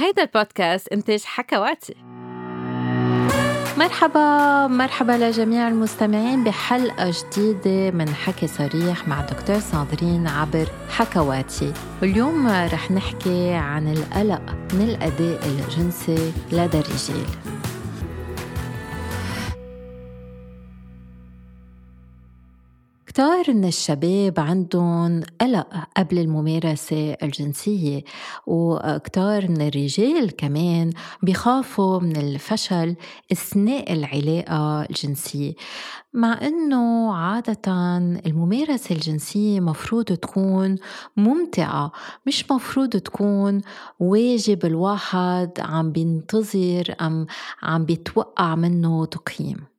هيدا البودكاست إنتاج حكواتي مرحبا مرحبا لجميع المستمعين بحلقة جديدة من حكي صريح مع دكتور صادرين عبر حكواتي واليوم رح نحكي عن القلق من الأداء الجنسي لدى الرجال. كتار من الشباب عندهم قلق قبل الممارسة الجنسية وكتار من الرجال كمان بيخافوا من الفشل أثناء العلاقة الجنسية. مع أنه عادة الممارسة الجنسية مفروض تكون ممتعة مش مفروض تكون واجب الواحد عم بينتظر أم عم بيتوقع منه تقييم.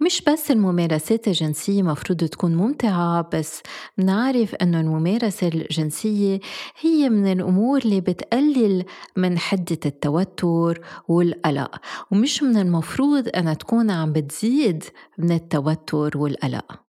مش بس الممارسات الجنسية مفروض تكون ممتعة بس نعرف أنه الممارسة الجنسية هي من الأمور اللي بتقلل من حدة التوتر والقلق ومش من المفروض أنها تكون عم بتزيد من التوتر والقلق.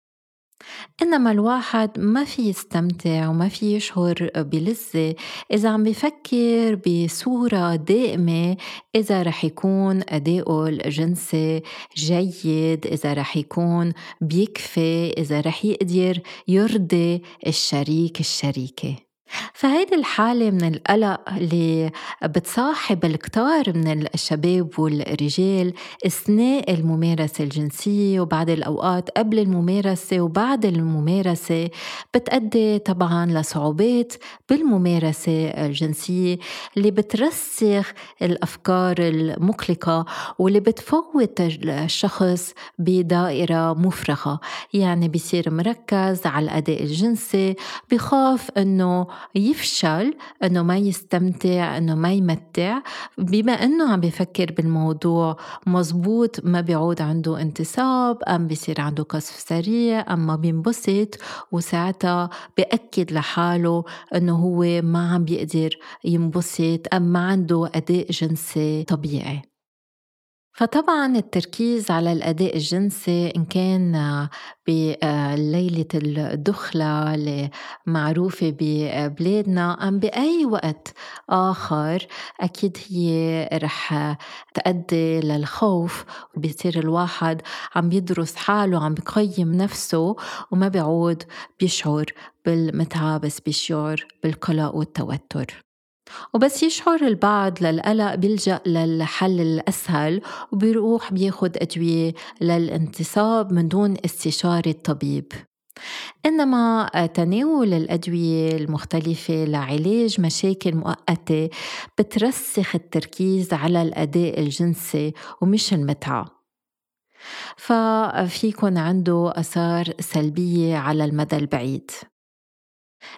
إنما الواحد ما في يستمتع وما في يشعر بلذة. إذا عم بفكر بصورة دائمة إذا رح يكون أداؤه الجنسي جيد إذا رح يكون بيكفي إذا رح يقدر يرضي الشريك الشريكة. فهيدي الحالة من القلق اللي بتصاحب الكتار من الشباب والرجال أثناء الممارسة الجنسية وبعد الأوقات قبل الممارسة وبعد الممارسة بتأدي طبعا لصعوبات بالممارسة الجنسية اللي بترسخ الأفكار المقلقة واللي بتفوت الشخص بدائرة مفرغة. يعني بيصير مركز على الأداء الجنسي بخاف أنه يفشل إنه ما يستمتع إنه ما يمتع. بما إنه عم بفكر بالموضوع مزبوط ما بيعود عنده انتصاب أم بيصير عنده قصف سريع ام ما بينبسط وساعتها بأكد لحاله إنه هو ما عم بيقدر ينبسط أم ما عنده أداء جنسي طبيعي. فطبعا التركيز على الأداء الجنسي إن كان بليلة الدخلة اللي معروفة ببلادنا أم بأي وقت آخر أكيد هي رح تؤدي للخوف وبيصير الواحد عم يدرس حاله عم بقيم نفسه وما بيعود بيشعر بالمتعة بس بيشعر بالقلق والتوتر. وبس يشعر البعض للقلق بيلجأ للحل الأسهل وبيروح بياخد أدوية للانتصاب من دون استشارة طبيب إنما تناول الأدوية المختلفة لعلاج مشاكل مؤقتة بترسخ التركيز على الأداء الجنسي ومش المتعة. ففيكن عنده أثار سلبية على المدى البعيد.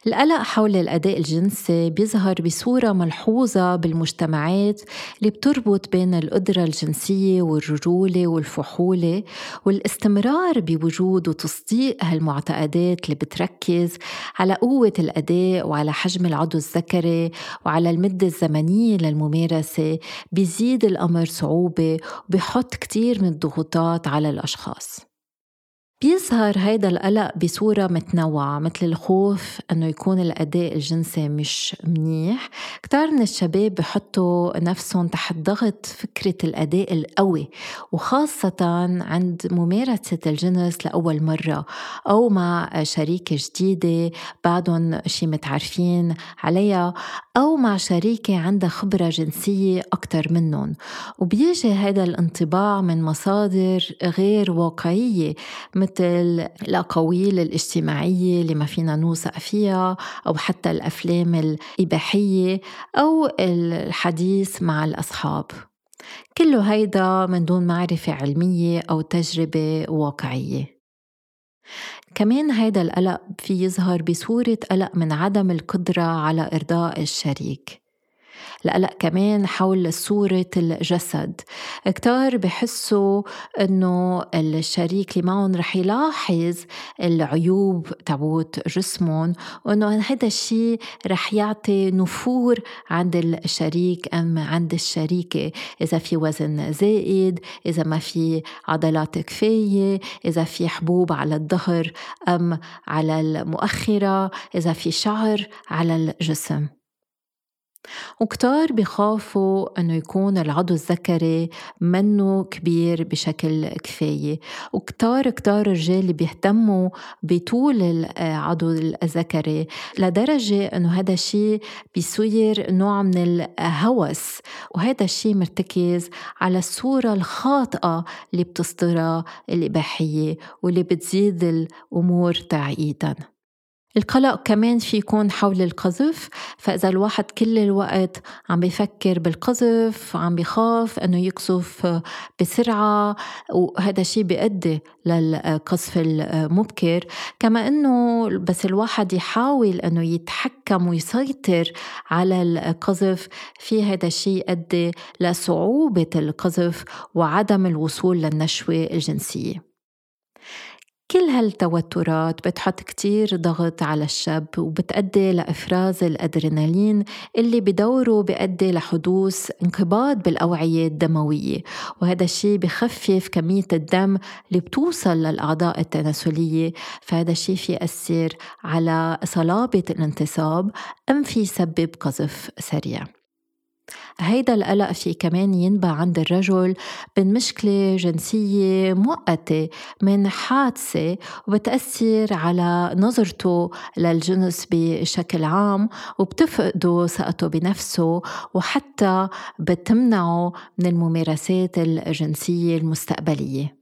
القلق حول الأداء الجنسي بيظهر بصورة ملحوظة بالمجتمعات اللي بتربط بين القدرة الجنسية والرجولة والفحولة والاستمرار بوجود وتصديق هالمعتقدات اللي بتركز على قوة الأداء وعلى حجم العضو الذكري وعلى المدة الزمنية للممارسة بيزيد الأمر صعوبة وبيحط كتير من الضغوطات على الأشخاص. بيظهر هيدا القلق بصورة متنوعة مثل الخوف أنه يكون الأداء الجنسي مش منيح. كتار من الشباب بحطوا نفسهم تحت ضغط فكرة الأداء القوي وخاصة عند ممارسة الجنس لأول مرة أو مع شريكة جديدة بعدهم شي متعرفين عليها أو مع شريكة عندها خبرة جنسية أكتر منهم. وبيجي هذا الانطباع من مصادر غير واقعية مثل الأقاويل الاجتماعية اللي ما فينا نوثق فيها أو حتى الأفلام الإباحية أو الحديث مع الأصحاب. كله هيدا من دون معرفة علمية أو تجربة واقعية. كمان هيدا القلق في يظهر بصورة قلق من عدم القدرة على إرضاء الشريك. القلق كمان حول صورة الجسد. كتار بحسوا إنه الشريك اللي معهم رح يلاحظ العيوب تبوت جسمهم وإنه هذا الشيء رح يعطي نفور عند الشريك أم عند الشريكة. إذا في وزن زائد إذا ما في عضلات كفاية إذا في حبوب على الظهر أم على المؤخرة إذا في شعر على الجسم. وكتار بخافوا إنه يكون العضو الذكري منه كبير بشكل كفاية. وكتار كتار رجال بيهتموا بطول العضو الذكري لدرجة إنه هذا الشيء بيصير نوع من الهوس. وهذا الشيء مرتكز على الصورة الخاطئة اللي بتصدرها الإباحية واللي بتزيد الأمور تعقيدا القلق كمان في يكون حول القذف فإذا الواحد كل الوقت عم بيفكر بالقذف عم بيخاف أنه يقذف بسرعة وهذا الشيء بيؤدي للقذف المبكر. كما أنه بس الواحد يحاول أنه يتحكم ويسيطر على القذف في هذا الشيء يؤدي لصعوبة القذف وعدم الوصول للنشوة الجنسية. كل هالتوترات بتحط كتير ضغط على الشاب وبتأدي لإفراز الأدرينالين اللي بدوره بيأدي لحدوث انقباض بالأوعية الدموية. وهذا الشيء بخفف كمية الدم اللي بتوصل للأعضاء التناسلية. فهذا الشيء في يأثر على صلابة الانتصاب أم في يسبب قذف سريع. هيدا القلق في كمان ينبع عند الرجل من مشكلة جنسية مؤقتة من حادثة وبتأثر على نظرته للجنس بشكل عام وبتفقده ثقته بنفسه وحتى بتمنعه من الممارسات الجنسية المستقبلية.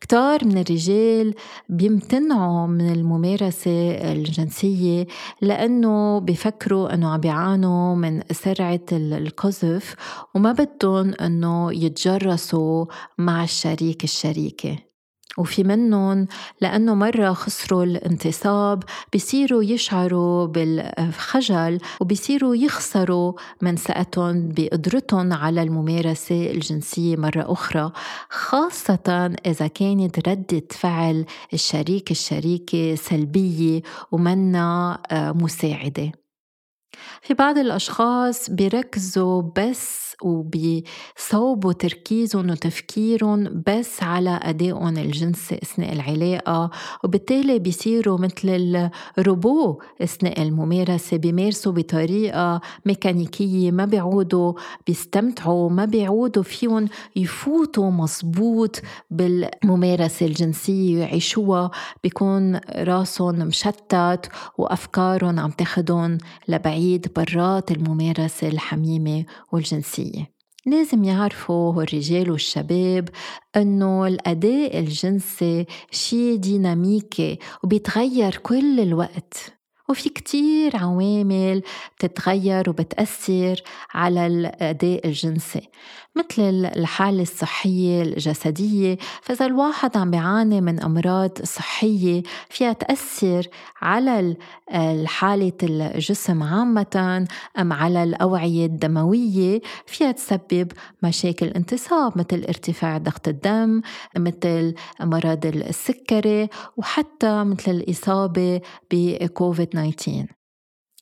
كتار من الرجال بيمتنعوا من الممارسة الجنسية لأنه بفكروا أنه عم بيعانوا من سرعة القذف وما بدهم أنه يتجرسوا مع الشريك الشريكة. وفي منهم لأنه مرة خسروا الانتصاب بيصيروا يشعروا بالخجل وبيصيروا يخسروا من ثقتهم بقدرتهم على الممارسة الجنسية مرة أخرى خاصة إذا كانت ردة فعل الشريك الشريكة سلبية ومنا آه، مساعدة. في بعض الأشخاص بيركزوا بس وبيصوبوا تركيزهم وتفكيرهم بس أدائهم أدائهم الجنسي أثناء العلاقة وبالتالي بيصيروا مثل الروبو أثناء الممارسة بيمارسوا بطريقة ميكانيكية ما بيعودوا بيستمتعوا ما بيعودوا فيهم يفوتوا مزبوط بالممارسة الجنسية ويعيشوها بيكون راسهم مشتت وأفكارهم عم تاخدهم لبعيد برات الممارسة الحميمة والجنسية. لازم يعرفوا الرجال والشباب إنه الأداء الجنسي شيء ديناميكي وبيتغير كل الوقت. وفي كتير عوامل بتتغير وبتأثر على الأداء الجنسي. مثل الحالة الصحية الجسدية. فإذا الواحد عم بيعاني من أمراض صحية فيها تأثر على حالة الجسم عامة أم على الأوعية الدموية. فيها تسبب مشاكل انتصاب مثل ارتفاع ضغط الدم مثل مرض السكري وحتى مثل الإصابة بكوفيد 19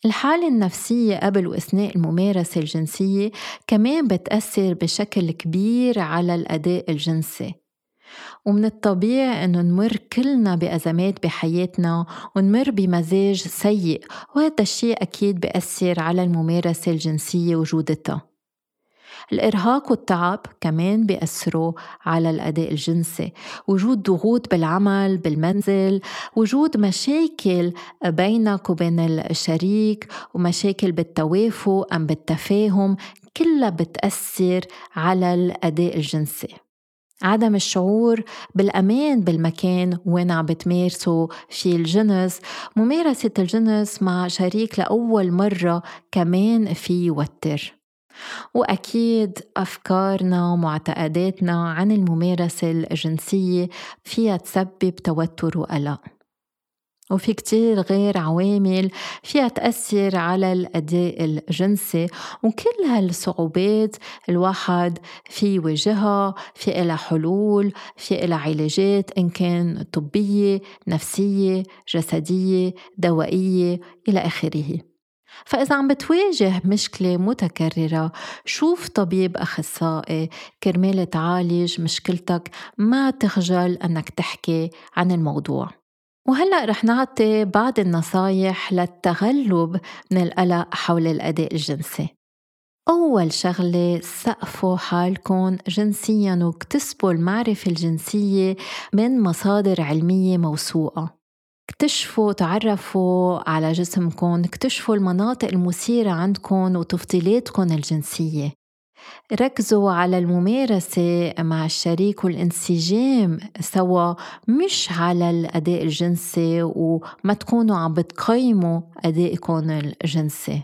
الحالة النفسية قبل وأثناء الممارسة الجنسية كمان بتأثر بشكل كبير على الأداء الجنسي. ومن الطبيعي أنه نمر كلنا بأزمات بحياتنا ونمر بمزاج سيء وهذا الشيء أكيد بيأثر على الممارسة الجنسية وجودتها. الإرهاق والتعب كمان بيأثروا على الأداء الجنسي. وجود ضغوط بالعمل بالمنزل وجود مشاكل بينك وبين الشريك ومشاكل بالتوافق أم بالتفاهم كلها بتأثر على الأداء الجنسي. عدم الشعور بالأمان بالمكان وين عم بتمارسوا في الجنس ممارسة الجنس مع شريك لأول مرة كمان في يوتر. وأكيد أفكارنا ومعتقداتنا عن الممارسة الجنسية فيها تسبب توتر وقلق. وفي كتير غير عوامل فيها تأثر على الأداء الجنسي وكل هالصعوبات الواحد في يواجهها في إلها حلول في إلها علاجات إن كان طبية نفسية جسدية دوائية إلى آخره. فإذا عم بتواجه مشكلة متكررة شوف طبيب أخصائي كرمال تعالج مشكلتك ما تخجل أنك تحكي عن الموضوع. وهلأ رح نعطي بعض النصايح للتغلب من القلق حول الأداء الجنسي. أول شغلة سقفوا حالكم جنسيا واكتسبوا المعرفة الجنسية من مصادر علمية موثوقة. اكتشفوا تعرفوا على جسمكم اكتشفوا المناطق المثيرة عندكم وتفضيلاتكم الجنسية. ركزوا على الممارسة مع الشريك والانسجام سوا مش على الأداء الجنسي وما تكونوا عم بتقيموا أدائكم الجنسي.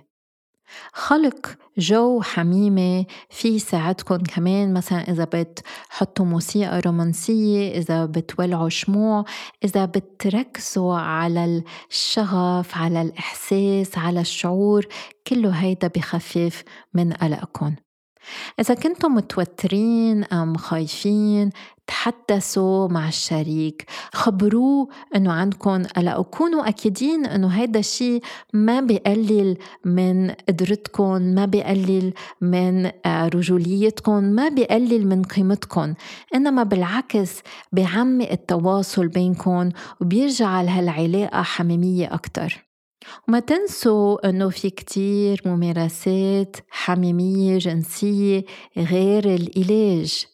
خلق جو حميمة في يساعدكم كمان. مثلا إذا بتحطوا موسيقى رومانسية إذا بتولعوا شموع إذا بتركزوا على الشغف على الإحساس على الشعور كله هيدا بخفف من قلقكم إذا كنتم متوترين أم خايفين تحدثوا مع الشريك. خبروه إنه عندكم قلق وكونوا أكيدين إنه هيدا الشيء ما بيقلل من قدرتكم ما بيقلل من آه، رجوليتكم ما بيقلل من قيمتكم. إنما بالعكس بيعمق التواصل بينكم وبيرجع هالعلاقه حميمية أكثر وما تنسوا إنه في كتير ممارسات حميمية جنسية غير العلاج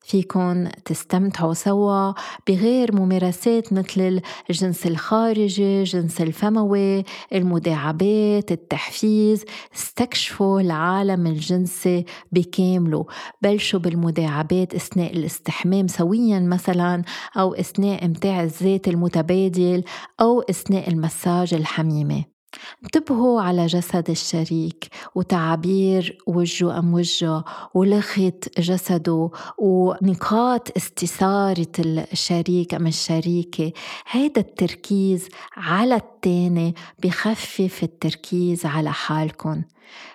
فيكن تستمتعوا سوا بغير ممارسات مثل الجنس الخارجي، الجنس الفموي، المداعبات، التحفيز، استكشفوا العالم الجنسي بكامله، بلشوا بالمداعبات أثناء الاستحمام سويا مثلا أو أثناء إمتاع الذات المتبادل أو أثناء المساج الحميمي انتبهوا على جسد الشريك وتعابير وجهه أم وجهه ولغة جسده ونقاط استثارة الشريك أم الشريكة. هيدا التركيز على التاني بخفف التركيز على حالكم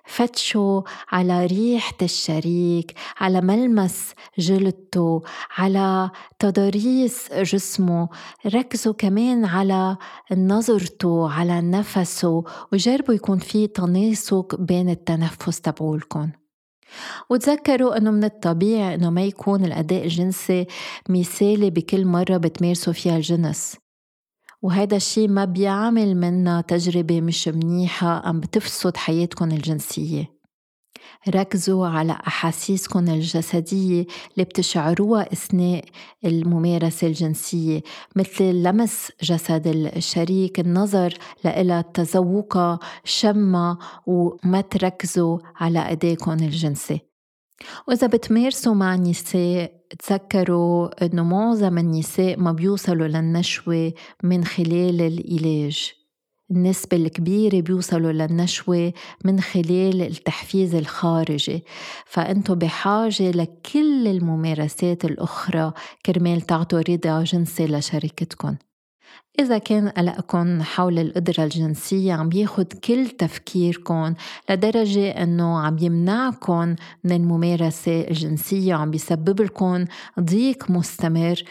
فتشوا على ريحة الشريك على ملمس جلدته على تضاريس جسمه. ركزوا كمان على نظرته على نفسه وجربوا يكون في تناسق بين التنفس تبعولكم وتذكروا إنه من الطبيعي إنه ما يكون الأداء الجنسي مثالي بكل مرة بتمارسوا فيها الجنس. وهذا الشيء ما بيعمل منا تجربة مش منيحة أم بتفسد حياتكم الجنسية. ركزوا على أحاسيسكم الجسدية اللي بتشعروها أثناء الممارسة الجنسية مثل لمس جسد الشريك النظر لإلها تذوقها شمها وما تركزوا في أدائكم الجنسي. وإذا بتمارسوا مع نساء تذكروا إنه معظم النساء ما بيوصلوا للنشوة من خلال العلاج. النسبة الكبيرة بيوصلوا للنشوة من خلال التحفيز الخارجي. فأنتوا بحاجة لكل الممارسات الأخرى كرمال تعطوا رضا جنسي لشريكتكم إذا كان قلقكم حول القدرة الجنسية عم ياخد كل تفكيركم لدرجة إنه عم يمنعكم من الممارسة الجنسية وعم بيسبب لكم ضيق مستمر.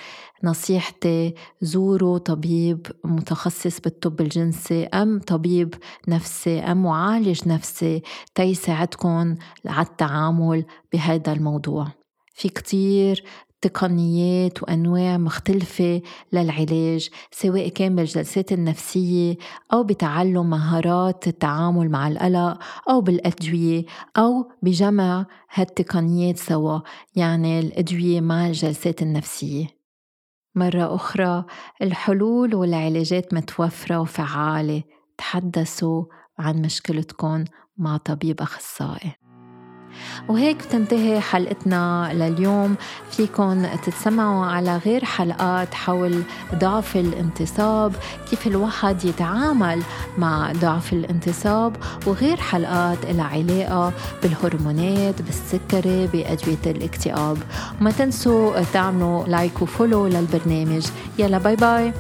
نصيحتي زوروا طبيب متخصص بالطب الجنسي أم طبيب نفسي أم معالج نفسي تيساعدكم على التعامل بهذا الموضوع. في كتير تقنيات وأنواع مختلفة للعلاج سواء كان بالجلسات النفسية أو بتعلم مهارات التعامل مع القلق أو بالأدوية أو بجمع هالتقنيات سوا يعني الأدوية مع الجلسات النفسية. مرة أخرى الحلول والعلاجات متوفرة وفعالة تحدثوا عن مشكلتكم مع طبيب أخصائي. وهيك بتنتهي حلقتنا لليوم. فيكن تتسمعوا على غير حلقات حول ضعف الانتصاب كيف الواحد يتعامل مع ضعف الانتصاب وغير حلقات لها علاقة بالهرمونات بالسكري بأدوية الاكتئاب. وما تنسوا تعملوا like و follow للبرنامج. يلا bye bye.